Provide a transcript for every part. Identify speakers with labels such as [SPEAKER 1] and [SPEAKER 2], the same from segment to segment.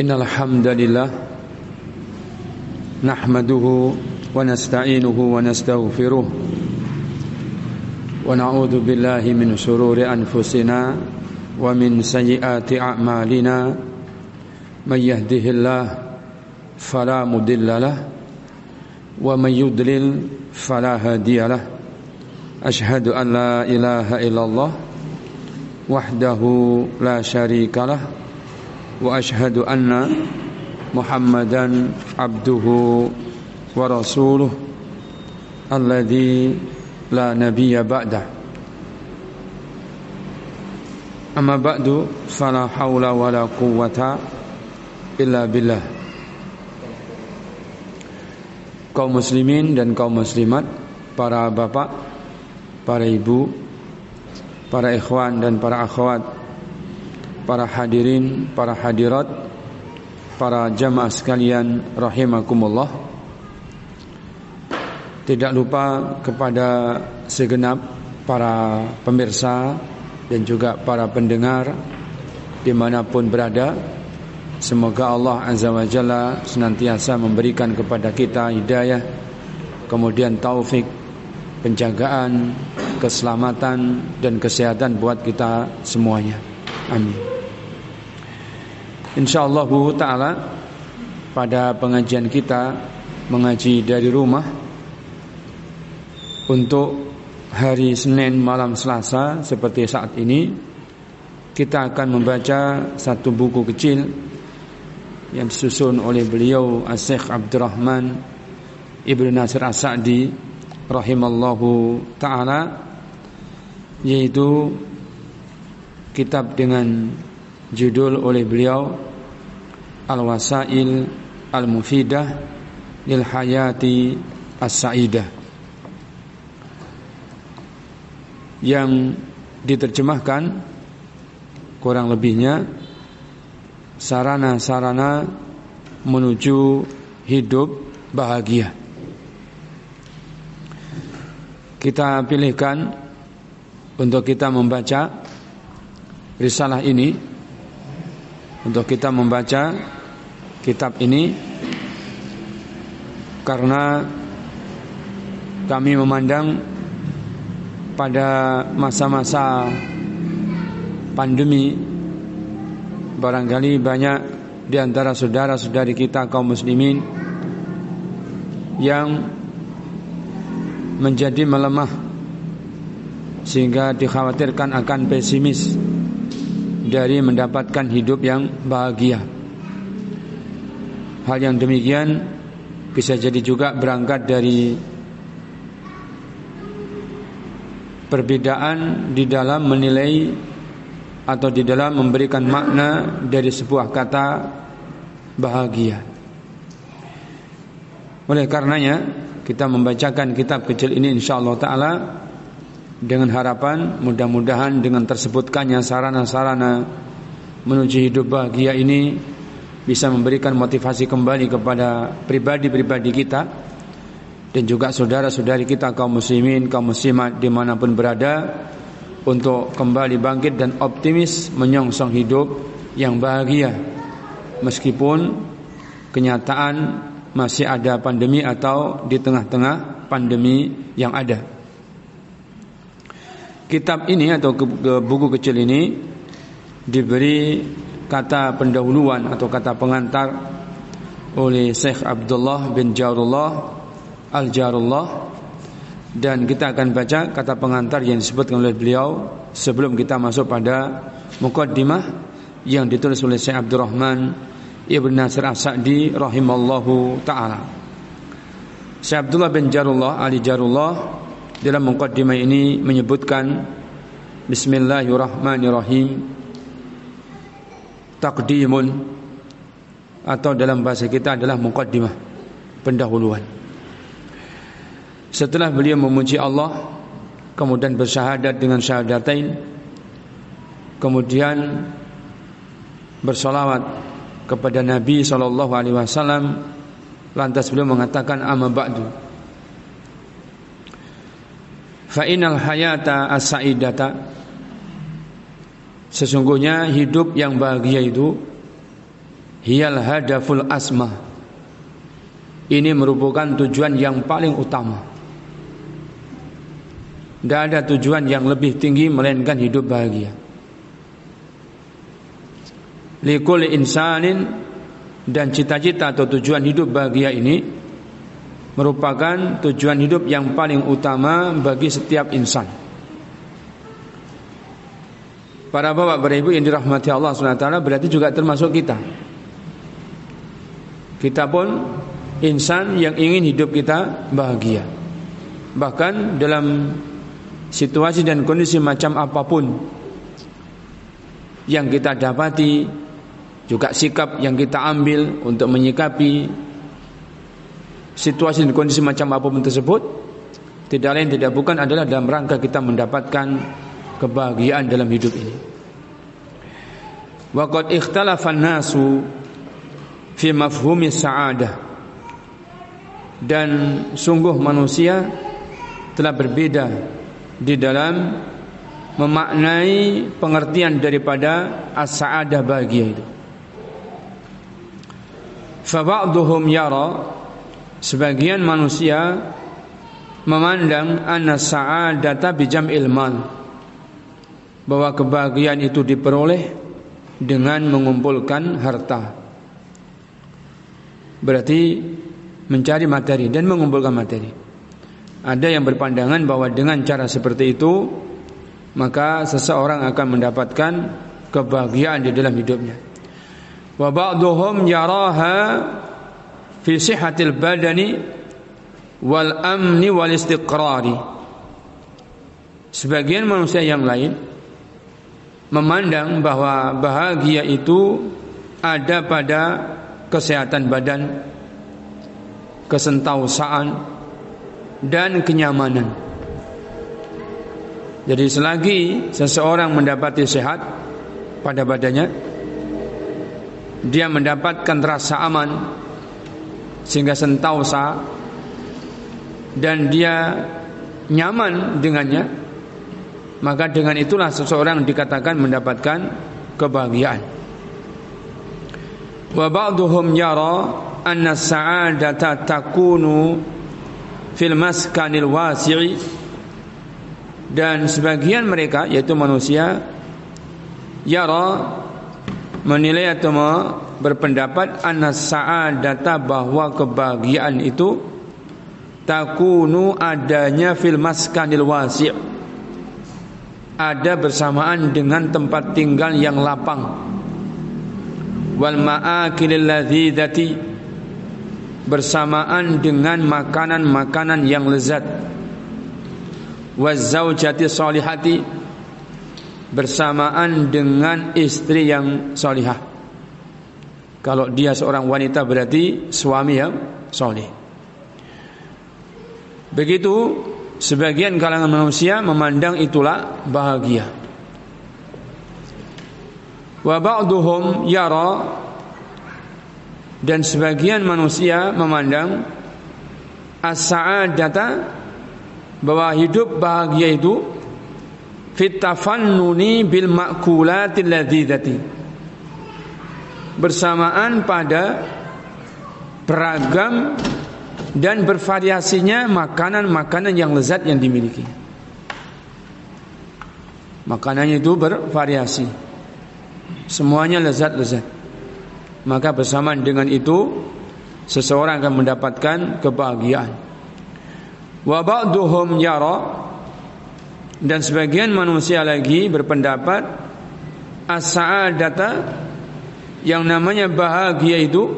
[SPEAKER 1] Innal hamdalillah nahmaduhu wa nasta'inuhu wa nastaghfiruh wa na'udzu billahi min shururi anfusina wa min sayyiati a'malina may yahdihillah fala mudilla lah wa may yudlil أشهد أن لا إله إلا الله، وحده لا شريك له. وأشهد أن محمدا عبده ورسوله الذي لا نبي بعده أما بعد فلا حول ولا قوة إلا بالله kaum muslimin dan kaum muslimat, para bapak, para ibu, para ikhwan dan para akhwat, para hadirin, para hadirat, para jamaah sekalian rahimakumullah. Tidak lupa kepada segenap para pemirsa dan juga para pendengar di mana pun berada Semoga Allah Azza wa Jalla senantiasa memberikan kepada kita hidayah Kemudian taufik, penjagaan, keselamatan dan kesehatan buat kita semuanya Amin InsyaAllah ta'ala pada pengajian kita mengaji dari rumah Untuk hari Senin malam Selasa seperti saat ini. Kita akan membaca satu buku kecil yang disusun oleh beliau Syekh Abdurrahman Ibnu Nasir As-Sa'di rahimallahu taala yaitu kitab dengan judul oleh beliau Al-Wasail Al-Mufidah lil Hayati As-Sa'idah yang diterjemahkan kurang lebihnya sarana-sarana menuju hidup bahagia. Kita pilihkan untuk kita membaca risalah ini untuk kita membaca kitab ini karena kami memandang pada masa-masa pandemi barangkali banyak di antara saudara-saudari kita kaum muslimin yang menjadi melemah sehingga dikhawatirkan akan pesimis dari mendapatkan hidup yang bahagia. Hal yang demikian bisa jadi juga berangkat dari perbedaan di dalam menilai atau di dalam memberikan makna dari sebuah kata bahagia. Oleh karenanya kita membacakan kitab kecil ini insyaallah taala dengan harapan mudah-mudahan dengan tersebutkannya sarana-sarana menuju hidup bahagia ini bisa memberikan motivasi kembali kepada pribadi-pribadi kita dan juga saudara-saudari kita kaum muslimin, kaum muslimat di mana pun berada untuk kembali bangkit dan optimis menyongsong hidup yang bahagia meskipun kenyataan masih ada pandemi atau di tengah-tengah pandemi yang ada. Kitab ini atau buku kecil ini diberi kata pendahuluan atau kata pengantar oleh Syekh Abdullah bin Jarullah Al-Jarullah dan kita akan baca kata pengantar yang disebutkan oleh beliau sebelum kita masuk pada mukaddimah yang ditulis oleh Syekh Abdurrahman Ibn Nasir As-Sa'di rahimallahu taala. Syekh Abdullah bin Jarullah Ali Jarullah dalam mukaddimah ini menyebutkan Bismillahirrahmanirrahim. Taqdimun. Atau dalam bahasa kita adalah mukaddimah pendahuluan. Setelah beliau memuji Allah Kemudian bersyahadat dengan syahadatain Kemudian Bersolawat Kepada Nabi SAW Lantas beliau mengatakan Amma ba'du Fa'inal hayata as-sa'idata Sesungguhnya hidup yang bahagia itu hiyal hadaful asma. Ini merupakan tujuan yang paling utama. Tidak ada tujuan yang lebih tinggi melainkan hidup bahagia. Likul insanin dan cita-cita atau tujuan hidup bahagia ini merupakan tujuan hidup yang paling utama bagi setiap insan. Para bapak beribu yang dirahmati Allah SWT berarti juga termasuk kita. Kita pun insan yang ingin hidup kita bahagia. Bahkan dalam situasi dan kondisi macam apa pun yang kita dapati juga sikap yang kita ambil untuk menyikapi situasi dan kondisi macam apa pun tersebut tidak lain tidak bukan adalah dalam rangka kita mendapatkan kebahagiaan dalam hidup ini. Waqad ikhtalafan nasu fi mafhumi sa'adah dan sungguh manusia telah berbeda di dalam memaknai pengertian daripada as-sa'adah bahagia itu. Faba'duhum yara sebagian manusia memandang anna sa'adata bijam ilman bahwa kebahagiaan itu diperoleh dengan mengumpulkan harta. Berarti mencari materi dan mengumpulkan materi. Ada yang berpandangan bahwa dengan cara seperti itu maka seseorang akan mendapatkan kebahagiaan di dalam hidupnya wa ba'dhum yaraha fi sihhatil badani wal amni wal istiqrari. Sebagian manusia yang lain memandang bahwa bahagia itu ada pada kesehatan badan kesentausaan dan kenyamanan. Jadi selagi seseorang mendapati sehat pada badannya dia mendapatkan rasa aman sehingga sentausa dan dia nyaman dengannya maka dengan itulah seseorang dikatakan mendapatkan kebahagiaan. Wa ba'dhum yara anna sa'adata takunu fil maskanil wasi'i dan sebagian mereka yaitu manusia yara menilai atau berpendapat anas sa'adata bahwa kebahagiaan itu takunu adanya fil maskanil wasi' ada bersamaan dengan tempat tinggal yang lapang. Wal ma'akilil ladzidati bersamaan dengan makanan-makanan yang lezat. Wazaujati salihati bersamaan dengan istri yang solihah. Kalau dia seorang wanita berarti suami yang solih. Begitu sebagian kalangan manusia memandang itulah bahagia. Wa ba'duhum yara dan sebagian manusia memandang as-sa'adata bahwa hidup bahagia itu fitafannuni bil ma'kulatil ladzidati bersamaan pada beragam dan bervariasinya makanan-makanan yang lezat yang dimiliki. Makanannya itu bervariasi. Semuanya lezat-lezat. Maka bersamaan dengan itu seseorang akan mendapatkan kebahagiaan. Wa ba'duhum yara dan sebagian manusia lagi berpendapat as-sa'adata yang namanya bahagia itu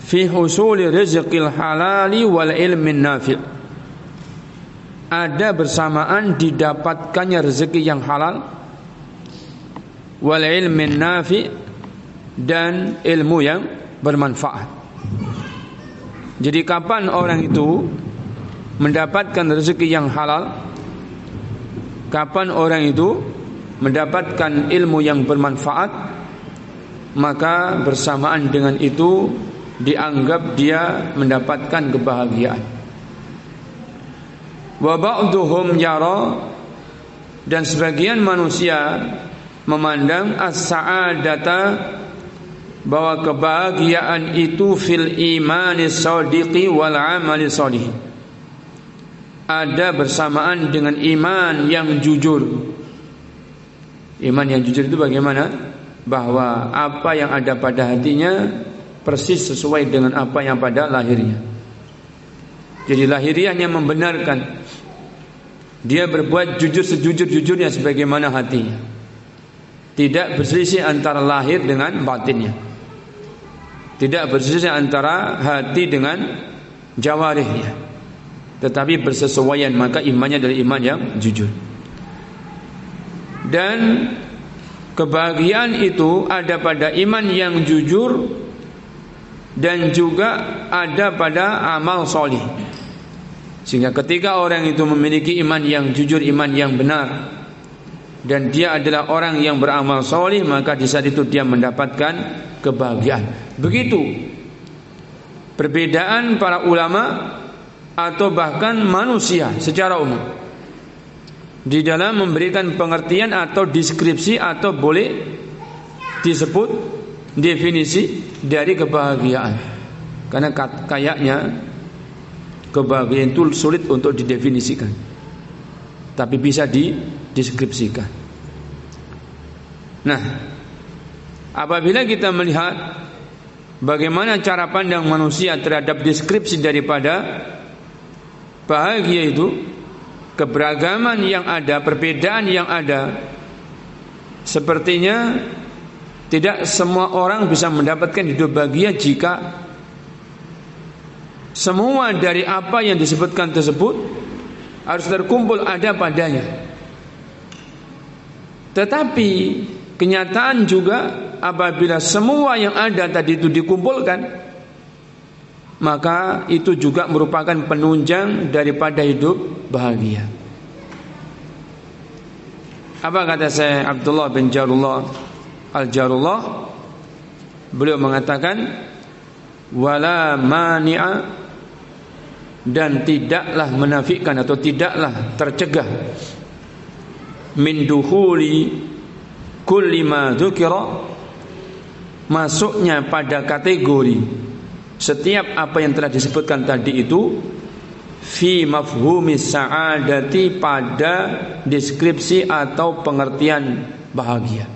[SPEAKER 1] fi husuli rizqil halali wal ilmin nafi' ada bersamaan didapatkannya rezeki yang halal wal ilmin nafi' dan ilmu yang bermanfaat. Jadi kapan orang itu mendapatkan rezeki yang halal? Kapan orang itu mendapatkan ilmu yang bermanfaat maka bersamaan dengan itu dianggap dia mendapatkan kebahagiaan wa ba'dhum yara dan sebagian manusia memandang as-sa'adata bahwa kebahagiaan itu fil imani sadiqi wal amali salih. Ada bersamaan dengan iman yang jujur. Iman yang jujur itu bagaimana? Bahwa apa yang ada pada hatinya persis sesuai dengan apa yang pada lahirnya. Jadi lahiriahnya membenarkan dia berbuat jujur sejujur-jujurnya sebagaimana hatinya. Tidak berselisih antara lahir dengan batinnya. Tidak berselisih antara hati dengan jawarihnya. Tetapi bersesuaian maka imannya dari iman yang jujur. Dan kebahagiaan itu ada pada iman yang jujur dan juga ada pada amal solih. Sehingga ketika orang itu memiliki iman yang jujur, iman yang benar dan dia adalah orang yang beramal soleh maka di saat itu dia mendapatkan kebahagiaan. Begitu perbedaan para ulama atau bahkan manusia secara umum di dalam memberikan pengertian atau deskripsi atau boleh disebut definisi dari kebahagiaan. Karena kayaknya Kebahagiaan itu sulit untuk didefinisikan Tapi bisa dideskripsikan Nah Apabila kita melihat Bagaimana cara pandang manusia terhadap deskripsi daripada Bahagia itu Keberagaman yang ada, perbedaan yang ada Sepertinya Tidak semua orang bisa mendapatkan hidup bahagia jika semua dari apa yang disebutkan tersebut harus terkumpul ada padanya. Tetapi kenyataan juga apabila semua yang ada tadi itu dikumpulkan maka itu juga merupakan penunjang daripada hidup bahagia. Apa kata saya Abdullah bin Jarullah Al-Jarullah Beliau mengatakan Wala mani'a dan tidaklah menafikan atau tidaklah tercegah min duhuli kulli ma masuknya pada kategori setiap apa yang telah disebutkan tadi itu fi mafhumi sa'adati pada deskripsi atau pengertian bahagia.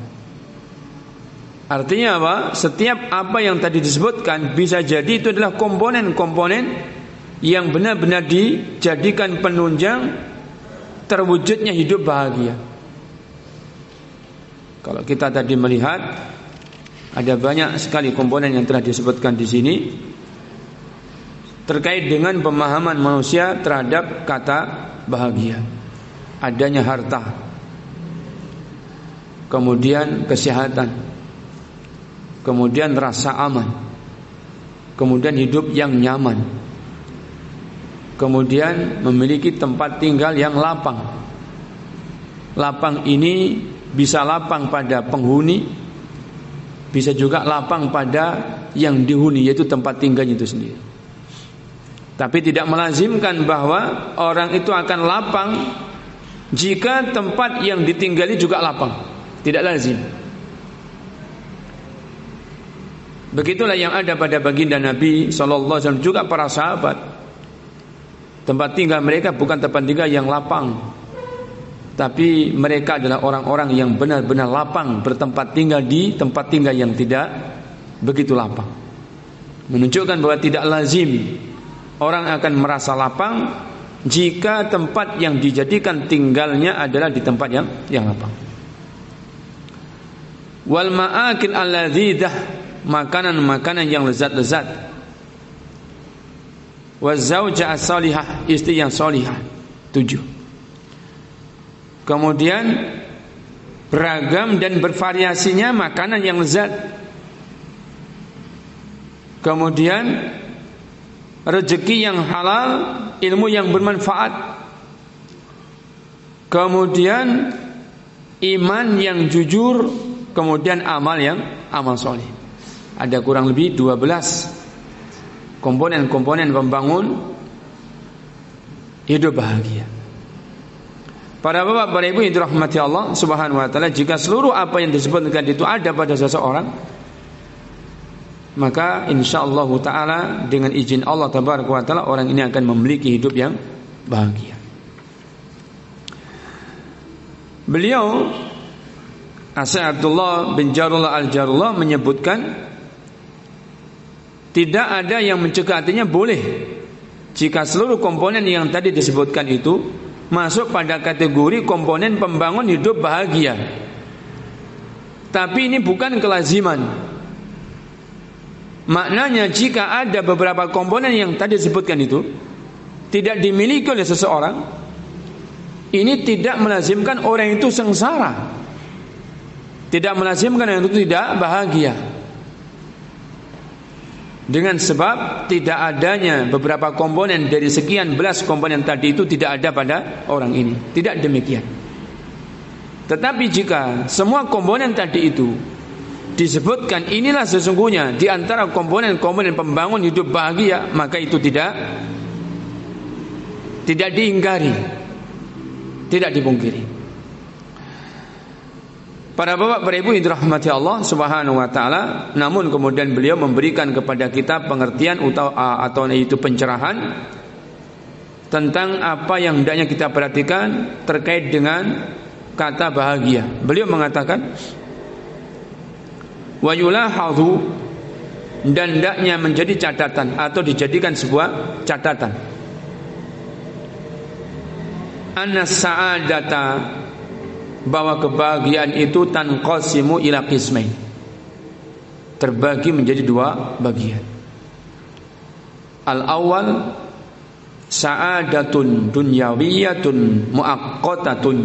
[SPEAKER 1] Artinya apa? Setiap apa yang tadi disebutkan bisa jadi itu adalah komponen-komponen yang benar-benar dijadikan penunjang terwujudnya hidup bahagia. Kalau kita tadi melihat ada banyak sekali komponen yang telah disebutkan di sini terkait dengan pemahaman manusia terhadap kata bahagia. Adanya harta, kemudian kesehatan, kemudian rasa aman, kemudian hidup yang nyaman, kemudian memiliki tempat tinggal yang lapang. Lapang ini bisa lapang pada penghuni, bisa juga lapang pada yang dihuni yaitu tempat tinggalnya itu sendiri. Tapi tidak melazimkan bahwa orang itu akan lapang jika tempat yang ditinggali juga lapang. Tidak lazim. Begitulah yang ada pada baginda Nabi Sallallahu Alaihi Wasallam juga para sahabat Tempat tinggal mereka bukan tempat tinggal yang lapang Tapi mereka adalah orang-orang yang benar-benar lapang Bertempat tinggal di tempat tinggal yang tidak begitu lapang Menunjukkan bahwa tidak lazim Orang akan merasa lapang Jika tempat yang dijadikan tinggalnya adalah di tempat yang yang lapang. Wal ma'akil al-ladhidah Makanan-makanan yang lezat-lezat. Wazauja as-salihah Istri yang salihah. Tujuh. Kemudian Beragam dan bervariasinya Makanan yang lezat. Kemudian Rezeki yang halal Ilmu yang bermanfaat Kemudian Iman yang jujur Kemudian amal yang Amal soleh Ada kurang lebih 12 komponen-komponen pembangun hidup bahagia. Para bapak, para ibu yang dirahmati Allah Subhanahu wa taala, jika seluruh apa yang disebutkan itu ada pada seseorang, maka insyaallah taala dengan izin Allah taala orang ini akan memiliki hidup yang bahagia. Beliau Asy Abdullah bin Jarullah Al-Jarullah menyebutkan tidak ada yang mencegah artinya boleh jika seluruh komponen yang tadi disebutkan itu masuk pada kategori komponen pembangun hidup bahagia. Tapi ini bukan kelaziman. Maknanya jika ada beberapa komponen yang tadi disebutkan itu tidak dimiliki oleh seseorang, ini tidak melazimkan orang itu sengsara. Tidak melazimkan orang itu tidak bahagia. Dengan sebab tidak adanya beberapa komponen dari sekian belas komponen tadi itu tidak ada pada orang ini. Tidak demikian. Tetapi jika semua komponen tadi itu disebutkan inilah sesungguhnya di antara komponen-komponen pembangun hidup bahagia, maka itu tidak tidak diingkari, tidak dipungkiri. Para bapak, para ibu yang dirahmati Allah Subhanahu wa taala, namun kemudian beliau memberikan kepada kita pengertian atau atau itu pencerahan tentang apa yang hendaknya kita perhatikan terkait dengan kata bahagia. Beliau mengatakan wa yulahadhu dan hendaknya menjadi catatan atau dijadikan sebuah catatan. Anas sa'adata bahwa kebahagiaan itu tanqasimu ila qismain. Terbagi menjadi dua bagian. Al-awwal sa'adatun dunyawiyatun muaqqatatun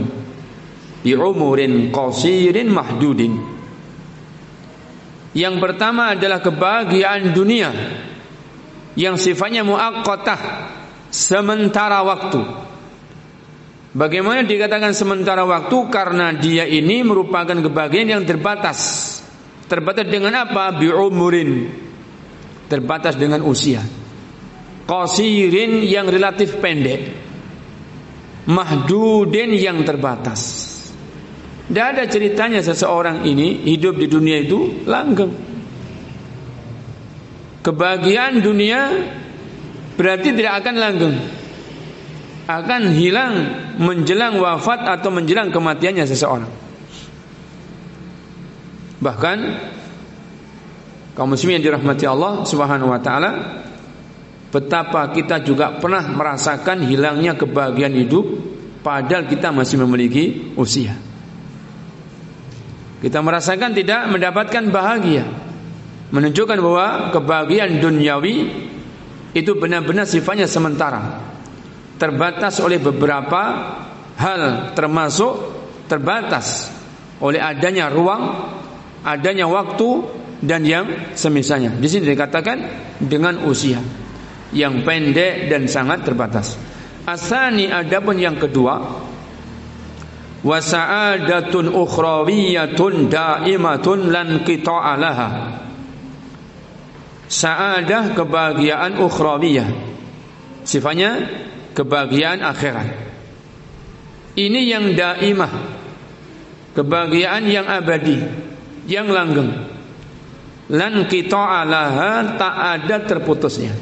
[SPEAKER 1] bi umurin qasirin mahdudin. Yang pertama adalah kebahagiaan dunia yang sifatnya muaqqatah sementara waktu Bagaimana dikatakan sementara waktu karena dia ini merupakan kebahagiaan yang terbatas. Terbatas dengan apa? Bi'umurin. Terbatas dengan usia. Qasirin yang relatif pendek. Mahdudin yang terbatas. Tidak ada ceritanya seseorang ini hidup di dunia itu langgeng. Kebahagiaan dunia berarti tidak akan langgeng akan hilang menjelang wafat atau menjelang kematiannya seseorang. Bahkan kaum muslimin yang dirahmati Allah Subhanahu wa taala betapa kita juga pernah merasakan hilangnya kebahagiaan hidup padahal kita masih memiliki usia. Kita merasakan tidak mendapatkan bahagia. Menunjukkan bahwa kebahagiaan duniawi itu benar-benar sifatnya sementara terbatas oleh beberapa hal termasuk terbatas oleh adanya ruang, adanya waktu dan yang semisalnya. Di sini dikatakan dengan usia yang pendek dan sangat terbatas. Asani adapun yang kedua wasa'adatun ukhrawiyatun daimatun lan qita'alaha. Sa'adah kebahagiaan ukhrawiyah. Sifatnya kebahagiaan akhirat. Ini yang daimah. Kebahagiaan yang abadi, yang langgeng. Lan kita alaha tak ada terputusnya.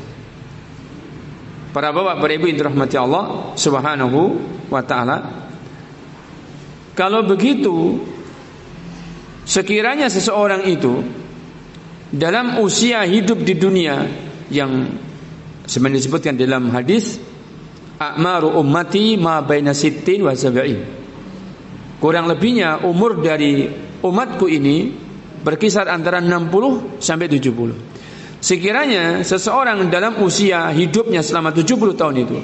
[SPEAKER 1] Para bapak, para ibu yang dirahmati Allah Subhanahu wa taala. Kalau begitu, sekiranya seseorang itu dalam usia hidup di dunia yang sebenarnya disebutkan dalam hadis A'maru ummati ma baina sittin wa sab'in. Kurang lebihnya umur dari umatku ini berkisar antara 60 sampai 70. Sekiranya seseorang dalam usia hidupnya selama 70 tahun itu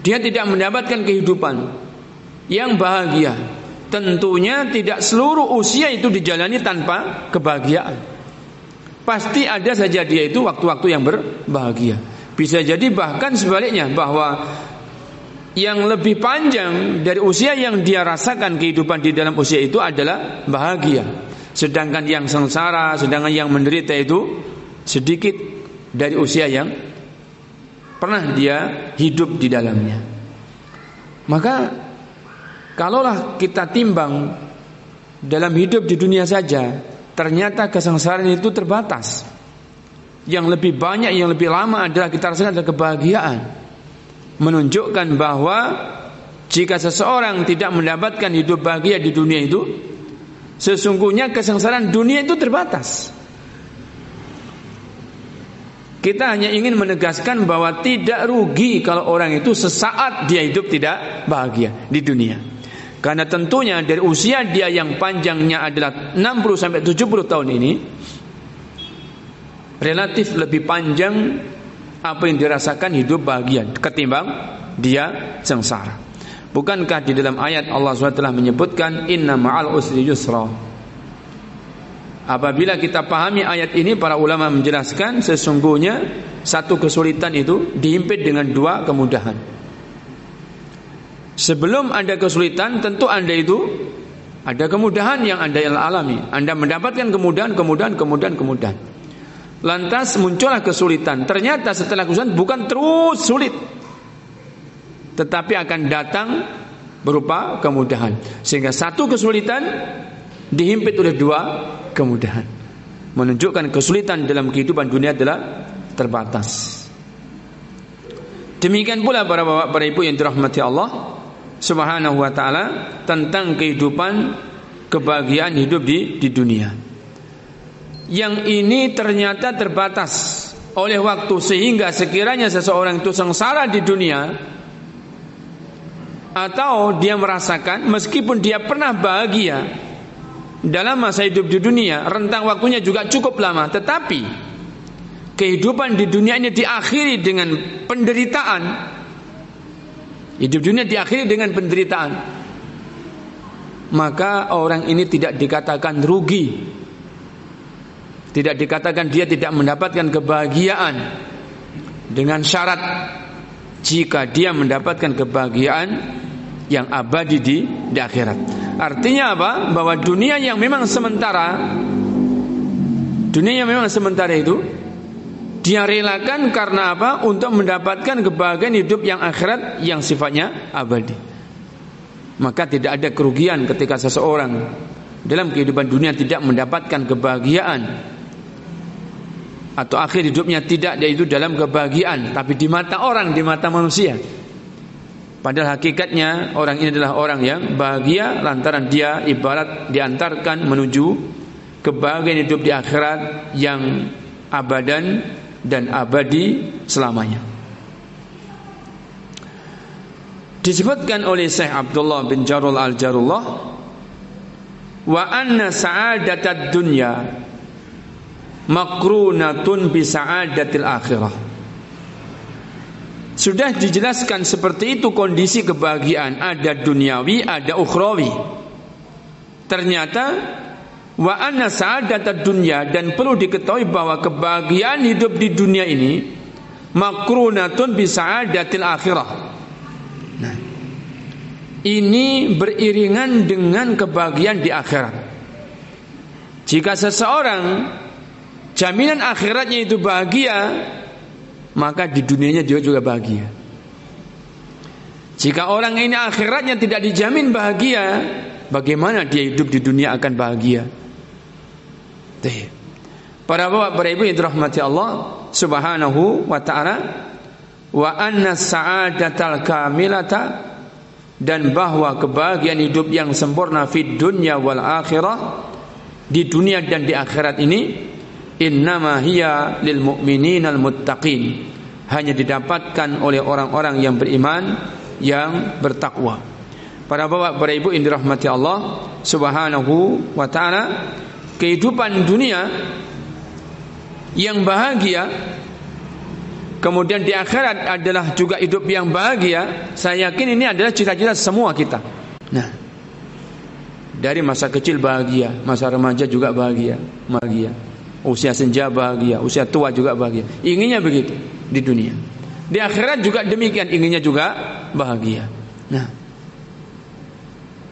[SPEAKER 1] dia tidak mendapatkan kehidupan yang bahagia, tentunya tidak seluruh usia itu dijalani tanpa kebahagiaan. Pasti ada saja dia itu waktu-waktu yang berbahagia. Bisa jadi bahkan sebaliknya bahwa yang lebih panjang dari usia yang dia rasakan kehidupan di dalam usia itu adalah bahagia. Sedangkan yang sengsara, sedangkan yang menderita itu sedikit dari usia yang pernah dia hidup di dalamnya. Maka kalaulah kita timbang dalam hidup di dunia saja ternyata kesengsaraan itu terbatas. Yang lebih banyak, yang lebih lama adalah kita rasakan adalah kebahagiaan. Menunjukkan bahwa jika seseorang tidak mendapatkan hidup bahagia di dunia itu, sesungguhnya kesengsaraan dunia itu terbatas. Kita hanya ingin menegaskan bahwa tidak rugi kalau orang itu sesaat dia hidup tidak bahagia di dunia. Karena tentunya dari usia dia yang panjangnya adalah 60 sampai 70 tahun ini relatif lebih panjang apa yang dirasakan hidup bahagia ketimbang dia sengsara. Bukankah di dalam ayat Allah SWT telah menyebutkan inna ma'al usri yusra. Apabila kita pahami ayat ini para ulama menjelaskan sesungguhnya satu kesulitan itu dihimpit dengan dua kemudahan. Sebelum ada kesulitan tentu Anda itu ada kemudahan yang Anda alami. Anda mendapatkan kemudahan, kemudahan, kemudahan, kemudahan. Lantas muncullah kesulitan. Ternyata setelah kesulitan bukan terus sulit. Tetapi akan datang berupa kemudahan. Sehingga satu kesulitan dihimpit oleh dua kemudahan. Menunjukkan kesulitan dalam kehidupan dunia adalah terbatas. Demikian pula para bapak, para ibu yang dirahmati Allah Subhanahu wa taala tentang kehidupan kebahagiaan hidup di di dunia. Yang ini ternyata terbatas oleh waktu sehingga sekiranya seseorang itu sengsara di dunia atau dia merasakan meskipun dia pernah bahagia dalam masa hidup di dunia rentang waktunya juga cukup lama tetapi kehidupan di dunia ini diakhiri dengan penderitaan hidup dunia diakhiri dengan penderitaan maka orang ini tidak dikatakan rugi tidak dikatakan dia tidak mendapatkan kebahagiaan dengan syarat jika dia mendapatkan kebahagiaan yang abadi di, di akhirat. Artinya apa? Bahwa dunia yang memang sementara dunia yang memang sementara itu dia relakan karena apa? Untuk mendapatkan kebahagiaan hidup yang akhirat yang sifatnya abadi. Maka tidak ada kerugian ketika seseorang dalam kehidupan dunia tidak mendapatkan kebahagiaan atau akhir hidupnya tidak dia itu dalam kebahagiaan tapi di mata orang di mata manusia padahal hakikatnya orang ini adalah orang yang bahagia lantaran dia ibarat diantarkan menuju kebahagiaan hidup di akhirat yang abadan dan abadi selamanya disebutkan oleh Syekh Abdullah bin Jarul Al-Jarullah wa anna sa'adatad dunya makrunatun bisa'adatil akhirah. Sudah dijelaskan seperti itu kondisi kebahagiaan ada duniawi, ada ukhrawi. Ternyata wa anna sa'adatad dunya dan perlu diketahui bahwa kebahagiaan hidup di dunia ini makrunatun bisa'adatil akhirah. Nah, ini beriringan dengan kebahagiaan di akhirat. Jika seseorang jaminan akhiratnya itu bahagia, maka di dunianya dia juga bahagia. Jika orang ini akhiratnya tidak dijamin bahagia, bagaimana dia hidup di dunia akan bahagia? Para bapak, para ibu yang dirahmati Allah Subhanahu wa taala, wa anna sa'adatal kamilata dan bahwa kebahagiaan hidup yang sempurna fid dunya wal akhirah di dunia dan di akhirat ini innama hiya lil mu'minina al muttaqin hanya didapatkan oleh orang-orang yang beriman yang bertakwa. Para bapak, para ibu yang dirahmati Allah Subhanahu wa taala, kehidupan dunia yang bahagia kemudian di akhirat adalah juga hidup yang bahagia, saya yakin ini adalah cita-cita semua kita. Nah, dari masa kecil bahagia, masa remaja juga bahagia, bahagia. Usia senja bahagia, usia tua juga bahagia. Inginnya begitu di dunia. Di akhirat juga demikian, inginnya juga bahagia. Nah,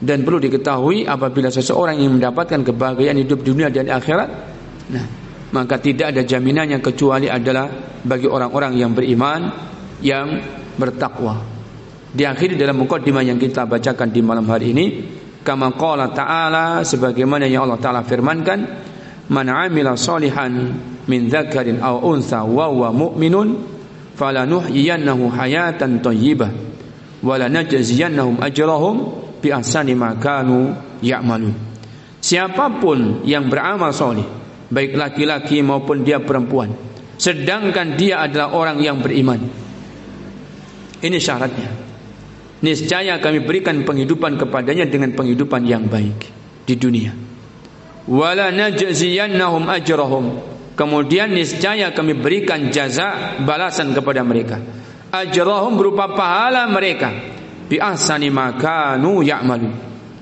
[SPEAKER 1] dan perlu diketahui apabila seseorang yang mendapatkan kebahagiaan hidup dunia dan akhirat, nah, maka tidak ada jaminannya kecuali adalah bagi orang-orang yang beriman yang bertakwa. Diakhiri dalam mukadimah yang kita bacakan di malam hari ini, kama qala ta'ala sebagaimana yang Allah taala firmankan, man 'amila salihan min dzakarin aw untha wa huwa mu'minun falanuhyiyannahu hayatan thayyibah wa lanajziyannahum ajrahum bi ahsani ma ya'malun siapa pun yang beramal soleh baik laki-laki maupun dia perempuan sedangkan dia adalah orang yang beriman ini syaratnya niscaya kami berikan penghidupan kepadanya dengan penghidupan yang baik di dunia. Wala najziyannahum ajrahum. Kemudian niscaya kami berikan jaza balasan kepada mereka. Ajrahum berupa pahala mereka bi ahsani makanu ya'malu.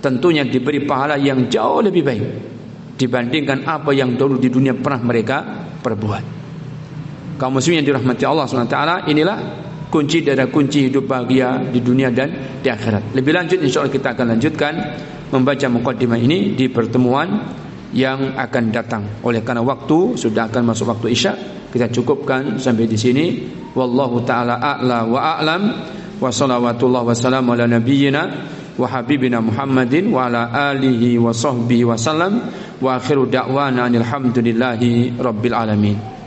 [SPEAKER 1] Tentunya diberi pahala yang jauh lebih baik dibandingkan apa yang dulu di dunia pernah mereka perbuat. Kaum muslimin yang dirahmati Allah SWT inilah kunci dari kunci hidup bahagia di dunia dan di akhirat. Lebih lanjut insya Allah kita akan lanjutkan membaca mukaddimah ini di pertemuan yang akan datang. Oleh karena waktu sudah akan masuk waktu Isya, kita cukupkan sampai di sini. Wallahu taala a'la wa a'lam wa salawatullah wa salam ala nabiyyina wa habibina Muhammadin wa ala alihi wa sahbihi wa sallam wa akhiru da'wana alhamdulillahi rabbil alamin.